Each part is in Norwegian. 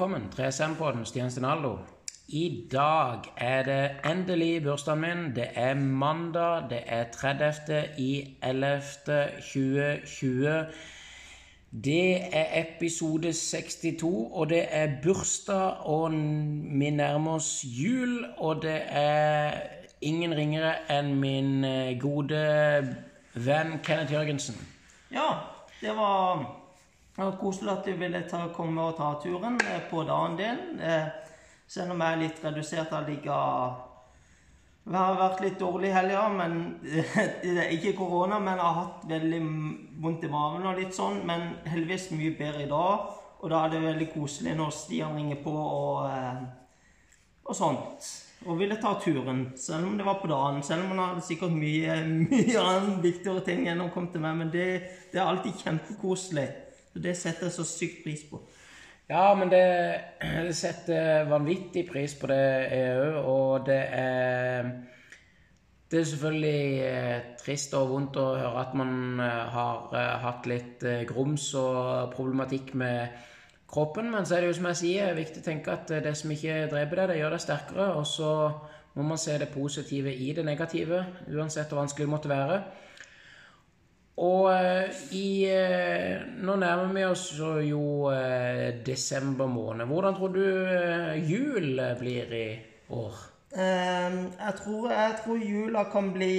velkommen. 3SM på den, Stian Stinaldo. I dag er det endelig bursdagen min. Det er mandag. Det er 30. i 11. 2020. Det er episode 62, og det er bursdag, og vi nærmer oss jul. Og det er ingen ringere enn min eh, gode venn Kenneth Jørgensen. Ja, det var koselig at du ville ta, komme og ta turen eh, på dagen din. Eh, selv om jeg er litt redusert av ligga Jeg har vært litt dårlig i helga, ikke korona. Men jeg har hatt veldig vondt i maven og litt sånn. Men heldigvis mye bedre i dag. Og da er det veldig koselig når Stian ringer på og, eh, og sånt. Og ville ta turen, selv om det var på dagen. Selv om han hadde sikkert mye, mye viktigere ting enn å komme til meg. Men det, det er alltid kjempekoselig. Det setter jeg så sykt pris på. Ja, men det, det setter vanvittig pris på det, jeg. Og det er Det er selvfølgelig eh, trist og vondt å høre at man eh, har eh, hatt litt grums og problematikk med kroppen. Men så er det jo som jeg sier, viktig å tenke at det som ikke dreper deg, det gjør deg sterkere. Og så må man se det positive i det negative, uansett hvor vanskelig det måtte være. Og i, nå nærmer vi oss jo desember måned. Hvordan tror du jul blir i år? jeg, tror, jeg tror jula kan bli,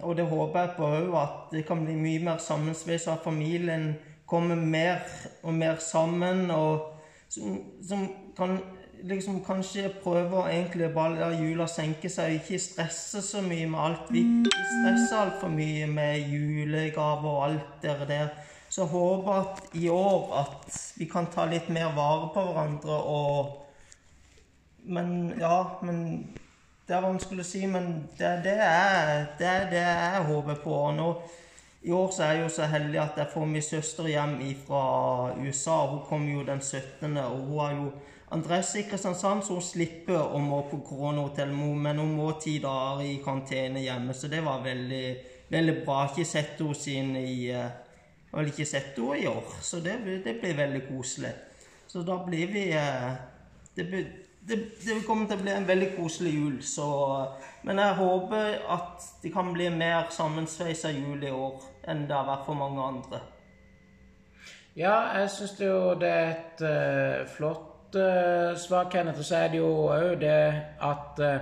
og det håper jeg på òg, at det kan bli mye mer sammensveisa. Familien kommer mer og mer sammen. og som, som kan liksom kanskje prøve å egentlig bare la jula senke seg og ikke stresse så mye med alt. Vi, stresser altfor mye med julegaver og alt det der. Så håper at i år at vi kan ta litt mer vare på hverandre og Men ja, men Det er vanskelig å si, men det, det er det, er det jeg håper på. Og nå, I år så er jeg jo så heldig at jeg får min søster hjem fra USA. Hun kom jo den 17., og hun har jo adresse i Kristiansand, så hun slipper å må på koronahotell, men hun må ti dager i karantene hjemme. Så det var veldig, veldig bra. Ikke sett henne siden i Jeg har vel ikke sett henne i år, så det, det, blir veldig koselig. Så da blir vi det, det, det kommer til å bli en veldig koselig jul. Så, men jeg håper at det kan bli mer sammensveisa jul i år enn det har vært for mange andre. Ja, jeg syns jo det er et uh, flott uh, svar, Kenneth. Og så er det jo òg det at uh,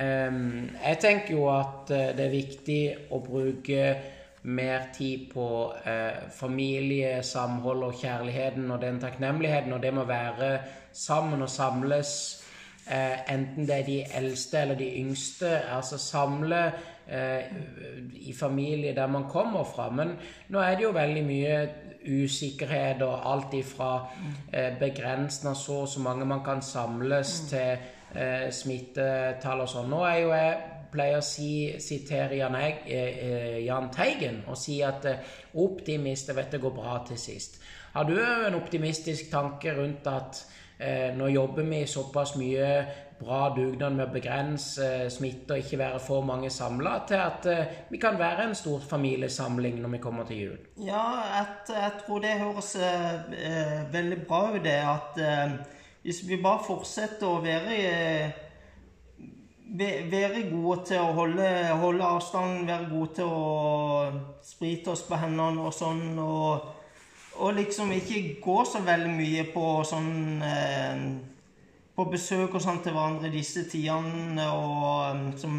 um, Jeg tenker jo at det er viktig å bruke mer tid på familie, samhold og kjærligheten og den takknemligheten, og det må være sammen og samles. uh, enten det er de eldste eller de yngste. Altså samle eh, i familie der man kommer fra. Men nå er det jo veldig mye usikkerhet og alt ifra eh, begrensende så og så mange man kan samles, mm. til eh, smittetall og sånn. Nå er jo jeg pleier å si, sitere Jan, Eig, eh, eh, Jan Teigen og si at eh, optimist, jeg vet det går bra til sist. Har du en optimistisk tanke rundt at eh, nå jobber vi såpass mye bra dugnad med å begrense eh, smitte og ikke være for mange samla, til at eh, vi kan være en stor familiesamling når vi kommer til jul? Ja, jeg, jeg tror det høres eh, veldig bra ut, det. At eh, hvis vi bare fortsetter å være være gode til å holde, holde avstanden, være gode til å sprite oss på hendene og sånn. Og, og liksom ikke gå så veldig mye på sånn eh, På besøk og sånn til hverandre disse tidene. Og, som,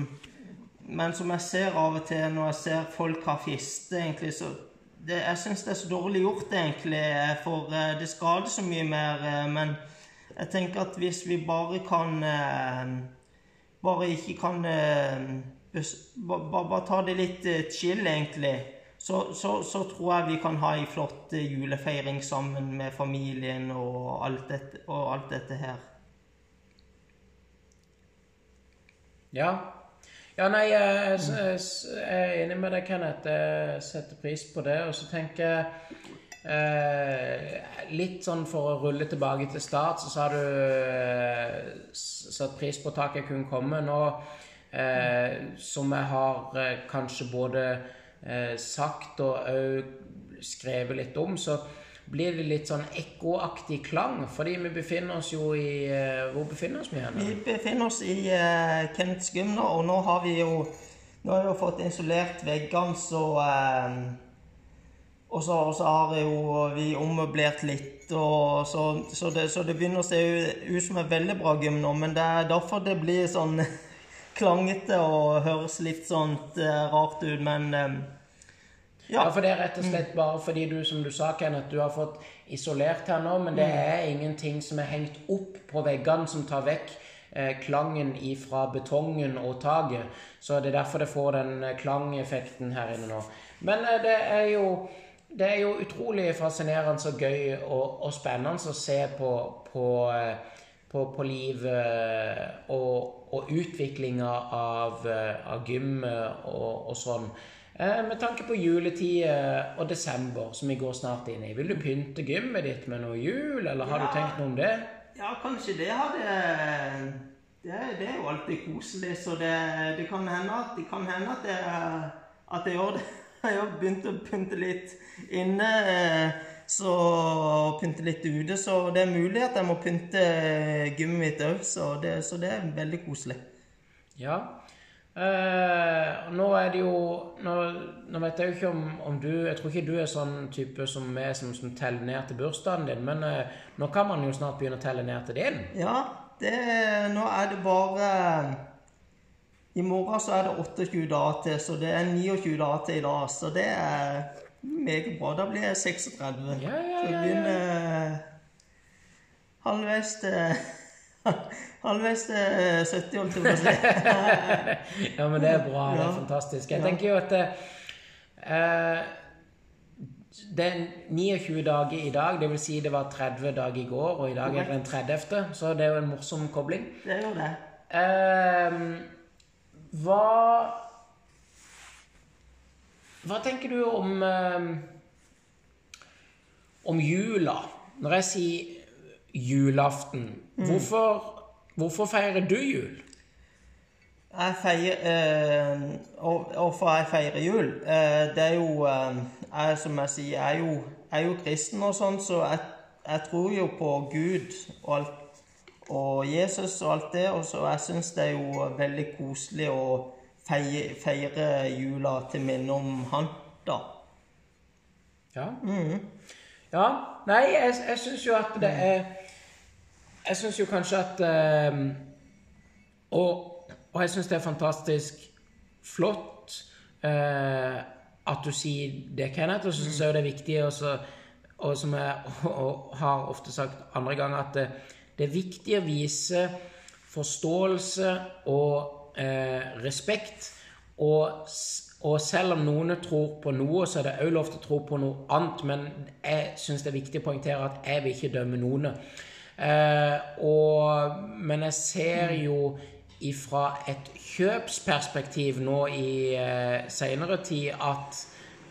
men som jeg ser av og til når jeg ser folk ha fiste, egentlig, så det, Jeg syns det er så dårlig gjort, egentlig. For eh, det skader så mye mer. Eh, men jeg tenker at hvis vi bare kan eh, bare ikke kan bare, bare, ta det litt chill, egentlig. Så, så, så, tror jeg vi kan ha ei flott julefeiring sammen med familien og alt dette, og alt dette her. Ja. Ja, nei, jeg, jeg, er enig med deg, Kenneth. Jeg setter pris på det. Og så tenker jeg Eh, litt sånn for å rulle tilbake til start, så sa du eh, satt pris på taket jeg kunne komme. Nå eh, som jeg har eh, kanskje både eh, sagt og òg skrevet litt om, så blir det litt sånn ekkoaktig klang. Fordi vi befinner oss jo i eh, Hvor befinner oss vi hen? Vi befinner oss i uh, Kenneths gym og nå har vi jo nå har vi jo fått isolert veggene, så eh, Og så, har jo vi ommøblert litt, og så, så, det, så, det, begynner å se ut som et veldig bra gym nå. Men det er derfor det blir sånn klangete og høres litt sånn eh, rart ut, men eh, ja. ja. for det er rett og slett bare fordi du, som du sa, Kenneth, du har fått isolert her nå, men det mm. er ingenting som er hengt opp på veggene som tar vekk Eh, klangen ifra betongen og taket. Så det er derfor det får den eh, klangeffekten her inne nå. Men eh, det er jo det er jo utrolig fascinerende og gøy og, og spennende å se på, på, på, på livet og, og utviklinga av, av gym og, og sånn. med tanke på juletid og desember, som vi går snart inn i. Vil du pynte gymmet ditt med noe jul, eller har ja. du tenkt noe om det? Ja, kanskje det hadde det, det, er jo alltid koselig, så det, det kan hende at det kan hende at, det, at jeg gjør det. Jeg har begynt å pynte litt inne, så pynte litt ute. Så det er mulig at jeg må pynte gymmet mitt òg, så, så, det er veldig koselig. Ja. Eh, nå er det jo nå, nå, vet jeg jo ikke om, om, du Jeg tror ikke du er sånn type som er som, som teller ned til bursdagen din, men eh, nå kan man jo snart begynne å telle ned til din. Ja, det, nå er det bare I morgen så er det 28 dager til, så det er 29 dager til i dag. Så det er meget bra. Da blir jeg 36. Ja, ja, ja, så begynner halvveis til Halvveis til 70, holdt jeg på å si. ja, men det er bra. Det er fantastisk. Jeg tenker jo at uh, det er 29 dager i dag, det vil Si det var 30 dager i går, og i dag er det den 30., så det er jo en morsom kobling. Det er jo det. Uh, hva Hva tenker du om uh, om jula? Når jeg sier julaften, mm. hvorfor, hvorfor feirer du jul? Jeg feirer eh, Hvorfor jeg feirer jul? Eh, det er jo eh, jeg, Som jeg sier, jeg er jo, jeg er jo kristen og sånn, så jeg, jeg, tror jo på Gud og, alt, og Jesus og alt det. Og så jeg syns det er jo veldig koselig å feire, feire jula til minne om han, da. Ja. Mm. Ja. Nei, jeg, jeg syns jo at det er Jeg syns jo kanskje at um, og og jeg syns det er fantastisk flott eh, at du sier det, Kenneth. Og så syns jeg det er viktig, også, og som jeg og har ofte sagt andre ganger, at det, det er viktig å vise forståelse og eh, respekt. Og, og, selv om noen tror på noe, så er det òg lov til å tro på noe annet. Men jeg syns det er viktig å poengtere at jeg vil ikke dømme noen. Eh, og, men jeg ser jo fra et kjøpsperspektiv nå i eh, seinere tid at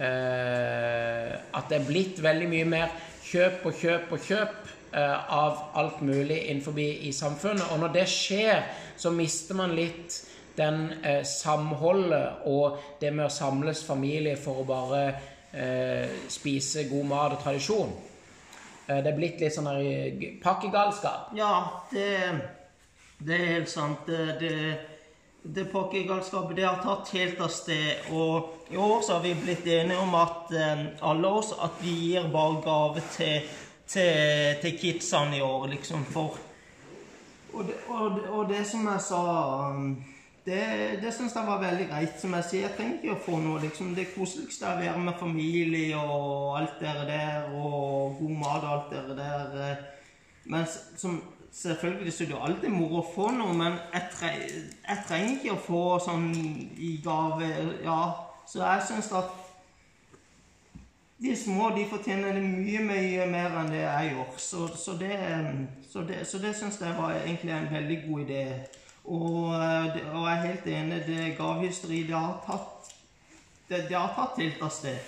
eh, at det er blitt veldig mye mer kjøp og kjøp og kjøp eh, av alt mulig innenfor i samfunnet. Og når det skjer, så mister man litt den eh, samholdet og det med å samles familie for å bare eh, spise god mat og tradisjon. Eh, det er blitt litt sånn pakkegalskap. Ja, det det er helt sant. Det, det, det pakkegalskapet det har tatt helt av sted. Og i år så har vi blitt enige om at eh, alle oss at vi gir bare gave til, til, til kidsene i år, liksom. For og det, og, og det som jeg sa um, det, det syns jeg var veldig greit. Som jeg sier, jeg trenger ikke å få noe. liksom Det koseligste er å være med familie og alt det der, og god mat og alt det der. Men som Selvfølgelig så er det jo alltid moro å få noe, men jeg, tre, jeg, trenger ikke å få sånn i gave. Ja, så jeg syns at de små de fortjener det mye mye mer enn det jeg gjør. Så, så det, så det, det syns jeg var egentlig en veldig god idé. Og, og jeg er helt enig. Det gavehysteri det har tatt det, det har tatt helt av sted.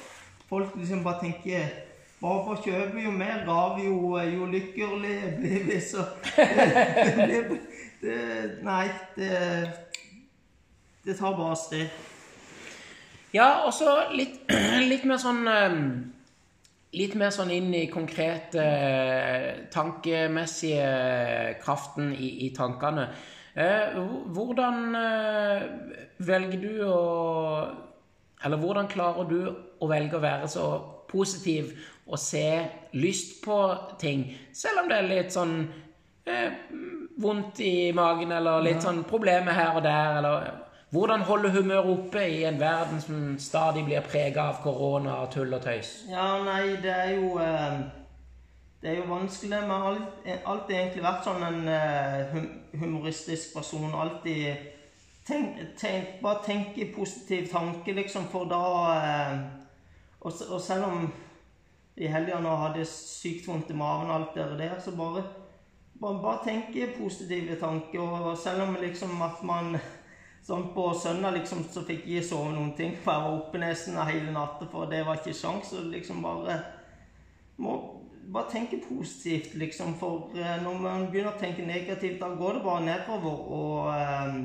Folk liksom bare tenker bare kjøper jo mer gav, jo, jo lykkeligere blir vi. Så det, det, Nei, det, det tar bare sted. Ja, og så litt, litt, mer sånn um, litt mer sånn inn i konkrete tankemessige kraften i, i tankene. Eh, hvordan eh, velger du å Eller hvordan klarer du å velge å være så positiv og se lyst på ting, selv om det er litt sånn eh, vondt i magen eller litt sånn problemer her og der, eller hvordan holde humøret oppe i en verden som stadig blir prega av korona og tull og tøys? Ja, nei, det er jo Det er jo vanskelig. Vi har alltid egentlig vært sånn en humoristisk person. Alltid tenk, tenk, Bare tenke positiv tanke, liksom, for da og, og selv om i helga nå hadde sykt vondt i magen og alt det der, så bare, bare, bare tenke positive tanker. Og selv om liksom at man sånn på søndag liksom så fikk jeg sove noen ting, for jeg var oppe nesten hele natta, for det var ikke sjans, Så liksom bare må bare tenke positivt, liksom. For uh, når man begynner å tenke negativt, da går det bare nedover. Og uh,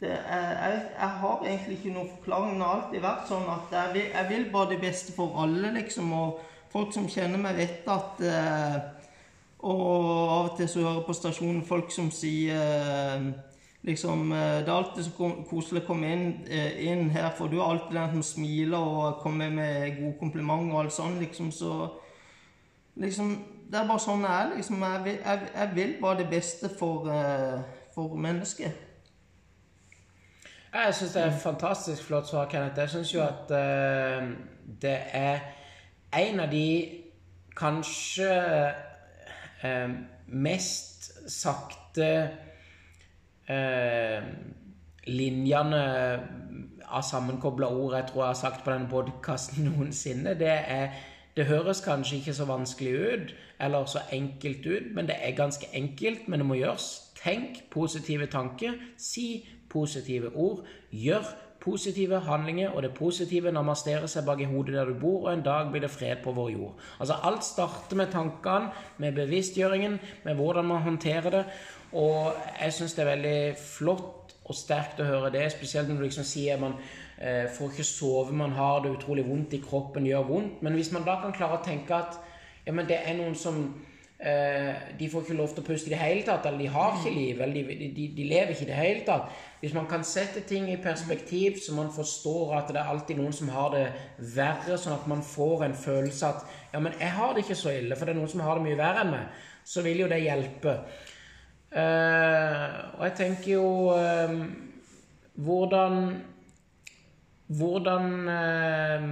det, jeg, jeg, har egentlig ikke noen forklaring. Det har alltid vært sånn at jeg vil, jeg vil, bare det beste for alle, liksom. Og folk som kjenner meg, vet at uh, Og av og til så hører jeg på stasjonen folk som sier liksom, Det er alltid så koselig å komme inn, inn, her, for du er alltid den som smiler og kommer med gode komplimenter og alt sånt, liksom. Så liksom, Det er bare sånn jeg er. Liksom, jeg, vil, jeg, jeg vil bare det beste for, for mennesket. Jeg syns det er fantastisk flott svar, Kenneth. Jeg syns jo at uh, det er en av de kanskje uh, mest sakte uh, linjene av sammenkobla ord jeg tror jeg har sagt på denne podkasten noensinne. Det er det høres kanskje ikke så vanskelig ut, eller så enkelt ut, men det er ganske enkelt, men det må gjøres. Tenk positive tanker, si positive ord, gjør positive handlinger, og det positive namasterer seg bak i hodet der du bor, og en dag blir det fred på vår jord. Altså Alt starter med tankene, med bevisstgjøringen, med hvordan man håndterer det, og jeg syns det er veldig flott og sterkt å høre det, spesielt når du liksom sier man får ikke sove, man har det utrolig vondt i kroppen, gjør vondt. Men hvis man da kan klare å tenke at ja, men det er noen som eh, De får ikke lov til å puste i det hele tatt, eller de har ikke liv, eller de, de, de, lever ikke i det hele tatt. Hvis man kan sette ting i perspektiv, så man forstår at det er alltid noen som har det verre, sånn at man får en følelse at ja, men jeg har det ikke så ille, for det er noen som har det mye verre enn meg, så vil jo det hjelpe. Uh, og jeg tenker jo uh, Hvordan hvordan, eh,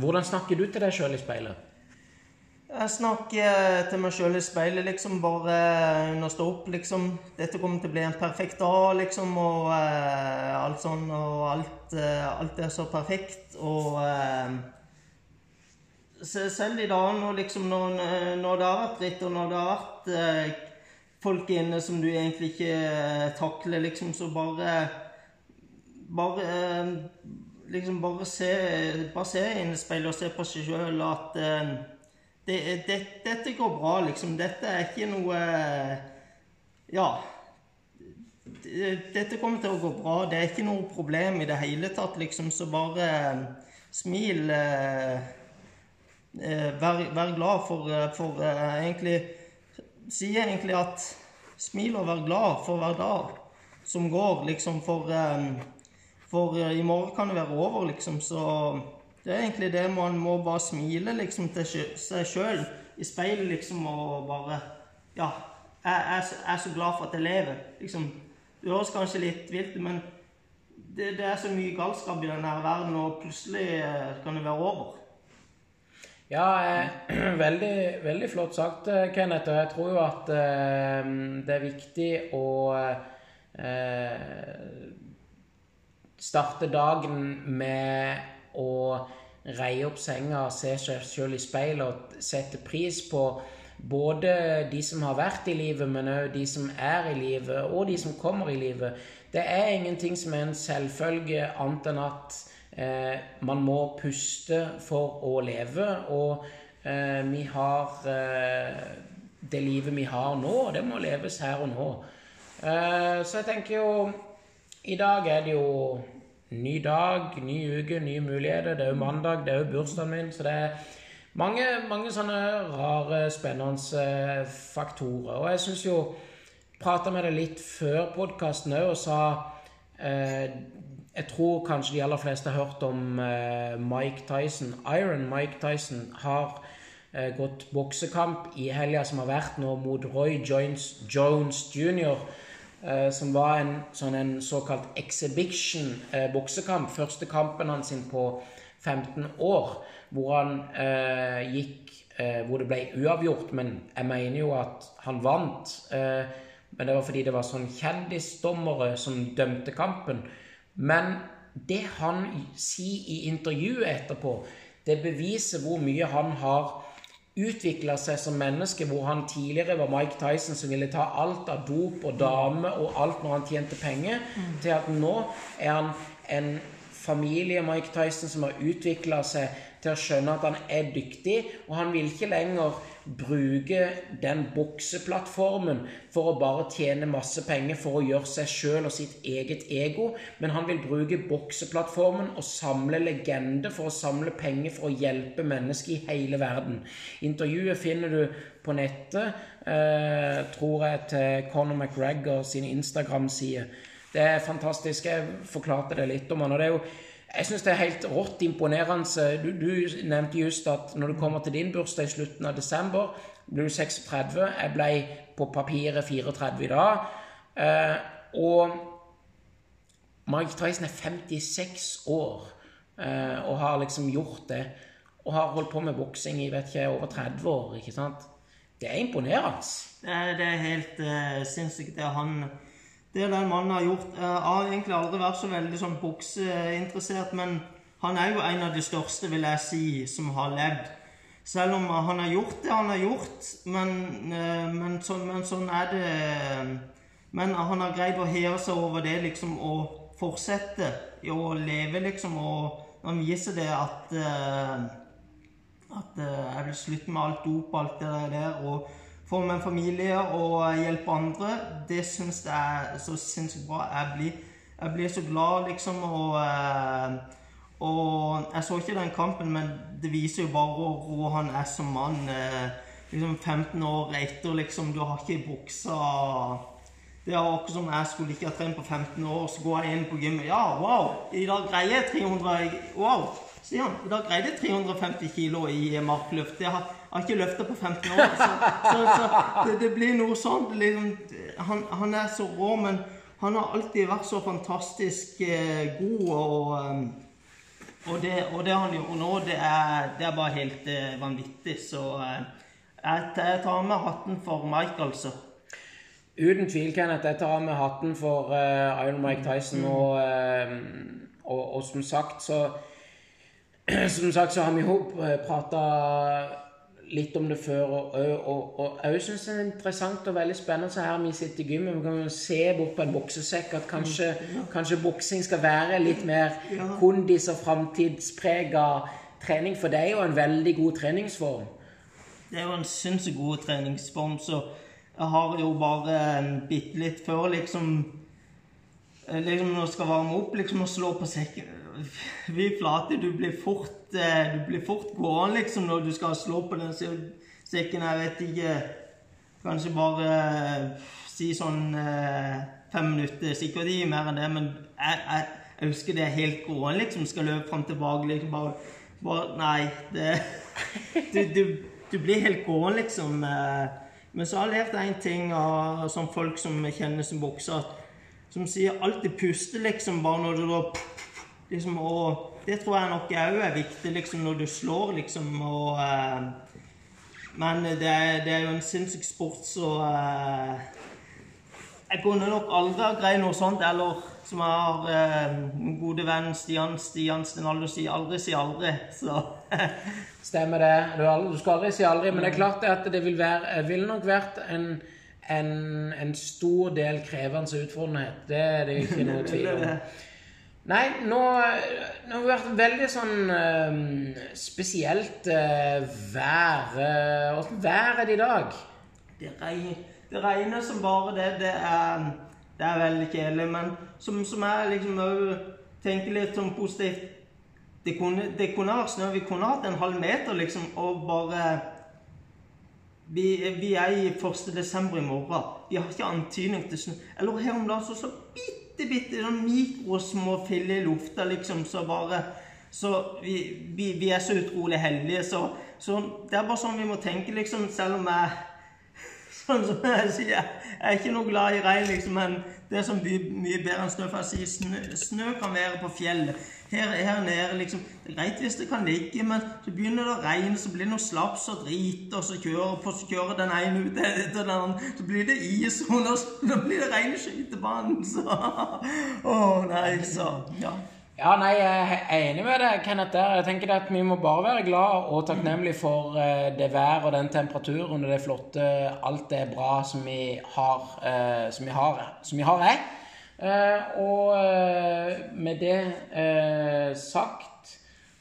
hvordan snakker du til deg sjøl i speilet? Jeg snakker til meg sjøl i speilet liksom bare under å stå opp, liksom. Dette kommer til å bli en perfekt dag, liksom, og eh, alt sånn. Og alt, eh, alt, er så perfekt. Og eh, selv i dag når, liksom, når, når, det har vært dritt, og når det har vært eh, folk inne som du egentlig ikke eh, takler, liksom, så bare bare eh, liksom bare se, bare se inn i speilet og se på seg sjøl at uh, det, det, dette går bra, liksom. Dette er ikke noe Ja. Dette kommer til å gå bra. Det er ikke noe problem i det hele tatt, liksom. Så bare uh, smil. Vær, vær, glad for, for egentlig Sier egentlig at smil og vær glad for hver dag som går, liksom, for for uh, i morgen kan det være over, liksom. Så det er egentlig det man må bare smile liksom til seg sjøl i speilet, liksom, og bare Ja, jeg, jeg, jeg, er så glad for at jeg lever. Liksom. Det høres kanskje litt vilt men det, det, er så mye galskap i denne verden, og plutselig uh, kan det være over. Ja, eh, veldig, veldig, flott sagt, eh, Kenneth. Og jeg tror jo at eh, det er viktig å eh, starte dagen med å reie opp senga, se seg sjøl i speilet og sette pris på både de som har vært i livet, men òg de som er i livet, og de som kommer i livet. Det er ingenting som er en selvfølge, annet enn at eh, man må puste for å leve. Og eh, vi har eh, det livet vi har nå, det må leves her og nå. Eh, så jeg tenker jo I dag er det jo Ny dag, ny uke, nye muligheter. Det er jo mandag, det er jo bursdagen min. Så det er mange, mange sånne rare, spennende eh, faktorer. Og jeg syns jo Prata med deg litt før podkasten òg og sa eh, Jeg tror kanskje de aller fleste har hørt om eh, Mike Tyson. Iron Mike Tyson har eh, gått boksekamp i helga som har vært nå, mot Roy Jones, Jones jr. Eh, som var en, sånn en såkalt exhibition eh. Første kampen hans på 15 år, hvor han eh, gikk Hvor det ble uavgjort, men jeg mener jo at han vant. men det var fordi det var sånn kjendisdommere som dømte kampen. Men det han sier i intervjuet etterpå, det beviser hvor mye han har utvikla seg som menneske, hvor han tidligere var Mike Tyson som ville ta alt av dop og dame og alt når han tjente penger, mm. til at nå er han en familie Mike Tyson som har utvikla seg til å skjønne at han er dyktig, og han vil ikke lenger bruke den bokseplattformen for å bare tjene masse penger for å gjøre seg sjøl og sitt eget ego, men han vil bruke bokseplattformen og samle legender for å samle penger for å hjelpe mennesker i hele verden. Intervjuet finner du på nettet, eh, tror jeg, til Conor McGregor sin Instagram-side. Det er fantastisk. Jeg forklarte det litt om han. og det er jo jeg syns det er helt rått imponerende. Du, du, nevnte just at når du kommer til din bursdag i slutten av desember, blir du 36. Jeg ble på papiret 34 i dag. Eh, og Mike Tyson er 56 år eh, og har liksom gjort det. Og har holdt på med boksing i vet ikke, over 30 år. ikke sant? Det er imponerende. Det er, det er helt uh, sinnssykt. Det han det den mannen har gjort. Jeg har egentlig aldri vært så veldig sånn bukseinteressert, men han er jo en av de største, vil jeg si, som har levd. Selv om han har gjort det han har gjort, men, eh, men, sånn, men sånn, er det Men han har greid å heve seg over det liksom og fortsette å leve, liksom, og han viser det at eh, at eh, jeg vil slutte med alt dop og alt det der. og med en familie og hjelpe andre, det syns jeg er så sinnssykt bra. Jeg blir, jeg blir, så glad, liksom. Og, eh, og, jeg så ikke den kampen, men det viser jo bare hvor rå han er som mann. Eh, liksom 15 år etter, liksom. Du har ikke buksa Det er akkurat som jeg skulle ikke ha trent på 15 år, så går jeg inn på gymmet. Ja, wow! I dag greier jeg 300 Wow! Sier han. da greide jeg 350 kilo i markløft. Jeg har har ikke løfta på 15 år. Så, så, så det, det, blir noe sånt. Liksom, han, han, er så rå, men han har alltid vært så fantastisk eh, god. Og, eh, og, det, og, det, han gjør nå, det er, det er bare helt eh, vanvittig. Så eh, jeg, jeg, tar med hatten for Mike, altså. Uten tvil, Kenneth. Jeg tar med hatten for uh, Iron Mike Tyson. Mm. Og, uh, og, og, som sagt så Som sagt så har vi jo prata litt om det før. Og, òg syns det er interessant og veldig spennende så her vi sitter i gymmet. Vi kan jo se bort på en boksesekk at kanskje, ja. kanskje boksing skal være litt mer ja. kondis- og framtidsprega trening. For det er jo en veldig god treningsform. Det er jo en sinnssykt god treningsform, så jeg har jo bare bitte litt før liksom Liksom når jeg skal varme opp, liksom å slå på sekken Fy flate, du blir fort Eh, du blir fort gående liksom når du skal slå på den sekken. Jeg vet ikke Kanskje bare eh, si sånn eh, fem minutter. Sikkert ikke mer enn det, men jeg, jeg, jeg husker det er helt gående. liksom, Skal løpe fram tilbake. liksom, bare, bare Nei. det, du, du, du, blir helt gående, liksom. Men så har jeg lært én ting av sånn folk som kjenner som bokser, som sier alltid puste, liksom, bare når du da liksom, og det tror jeg nok òg er viktig liksom, når du slår, liksom. Og, uh, men det er, det er, jo en sinnssyk sport, så uh, Jeg kunne nok aldri ha greid noe sånt. Eller som jeg har min gode venn Stian Stian Stenaldo sier, aldri si aldri. Så Stemmer det. Du, du, skal aldri si aldri. Men det er klart at det vil, være, vil nok vært en, en, en stor del krevende utfordringer, utfordrende. Det er det ikke noe tvil om. Nei, nå, nå, har det vært veldig sånn øh, spesielt øh, vær. Åssen øh, vær er det i dag? Det, regner, det regner som bare det. Det er, det er veldig kjedelig. Men som, som jeg liksom òg tenker litt sånn positivt det kunne, det kunne vært snø. Vi kunne hatt en halv meter, liksom, og bare vi, vi er i 1. desember i morgen. Vi har ikke antydning til snø. Eller her om dagen så så bitte, bitte sånn mikrosmå filler i lufta, liksom, så bare Så vi, vi, vi er så utrolig heldige, så, så det er bare sånn vi må tenke, liksom, selv om jeg Sånn som jeg sier, jeg er ikke noe glad i regn, liksom, men det som blir mye, bedre enn snø. For jeg sier snø, snø kan være på fjellet. Her, her nede, liksom Det er greit hvis det kan ligge, men så begynner det å regne, så blir det noe slaps og drit, og så kjører, på, så kjører den ene ut etter den andre. Så blir det is, og så blir det rene skytebanen, så Å nei, så Ja. Ja, nei, jeg er enig med deg, Kenneth. der. Jeg tenker at Vi må bare være glad og takknemlige for eh, det vær og den temperaturen og det flotte Alt det bra som vi har, eh, som vi har, som vi har er. Eh, og med det sagt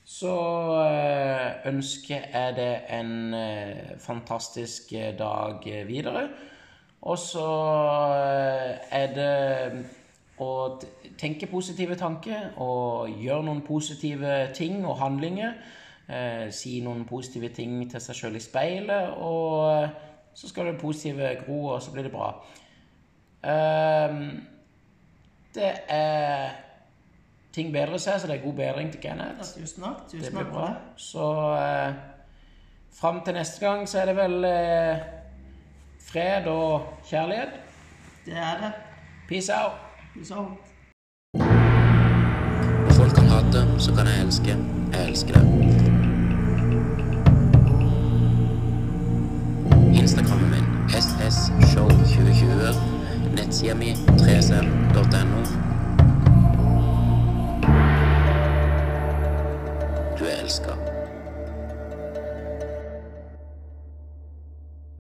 så ønsker jeg det en fantastisk dag videre. Og så er det å tenke positive tanker og gjøre noen positive ting og handlinger. Eh, si noen positive ting til seg sjøl i speilet, og så skal det positive gro, og så blir det bra. Eh, det er Ting bedrer seg, så det er god bedring til Kenneth. Tusen takk. Tusen det blir bra. Så eh, fram til neste gang så er det vel eh, fred og kjærlighet. Det er det. Peace out. Når folk kan hate, så kan jeg elske. Jeg elsker det. Instagrammen min ssshow2020. Nettsida mi 3sm.no. Du er elska.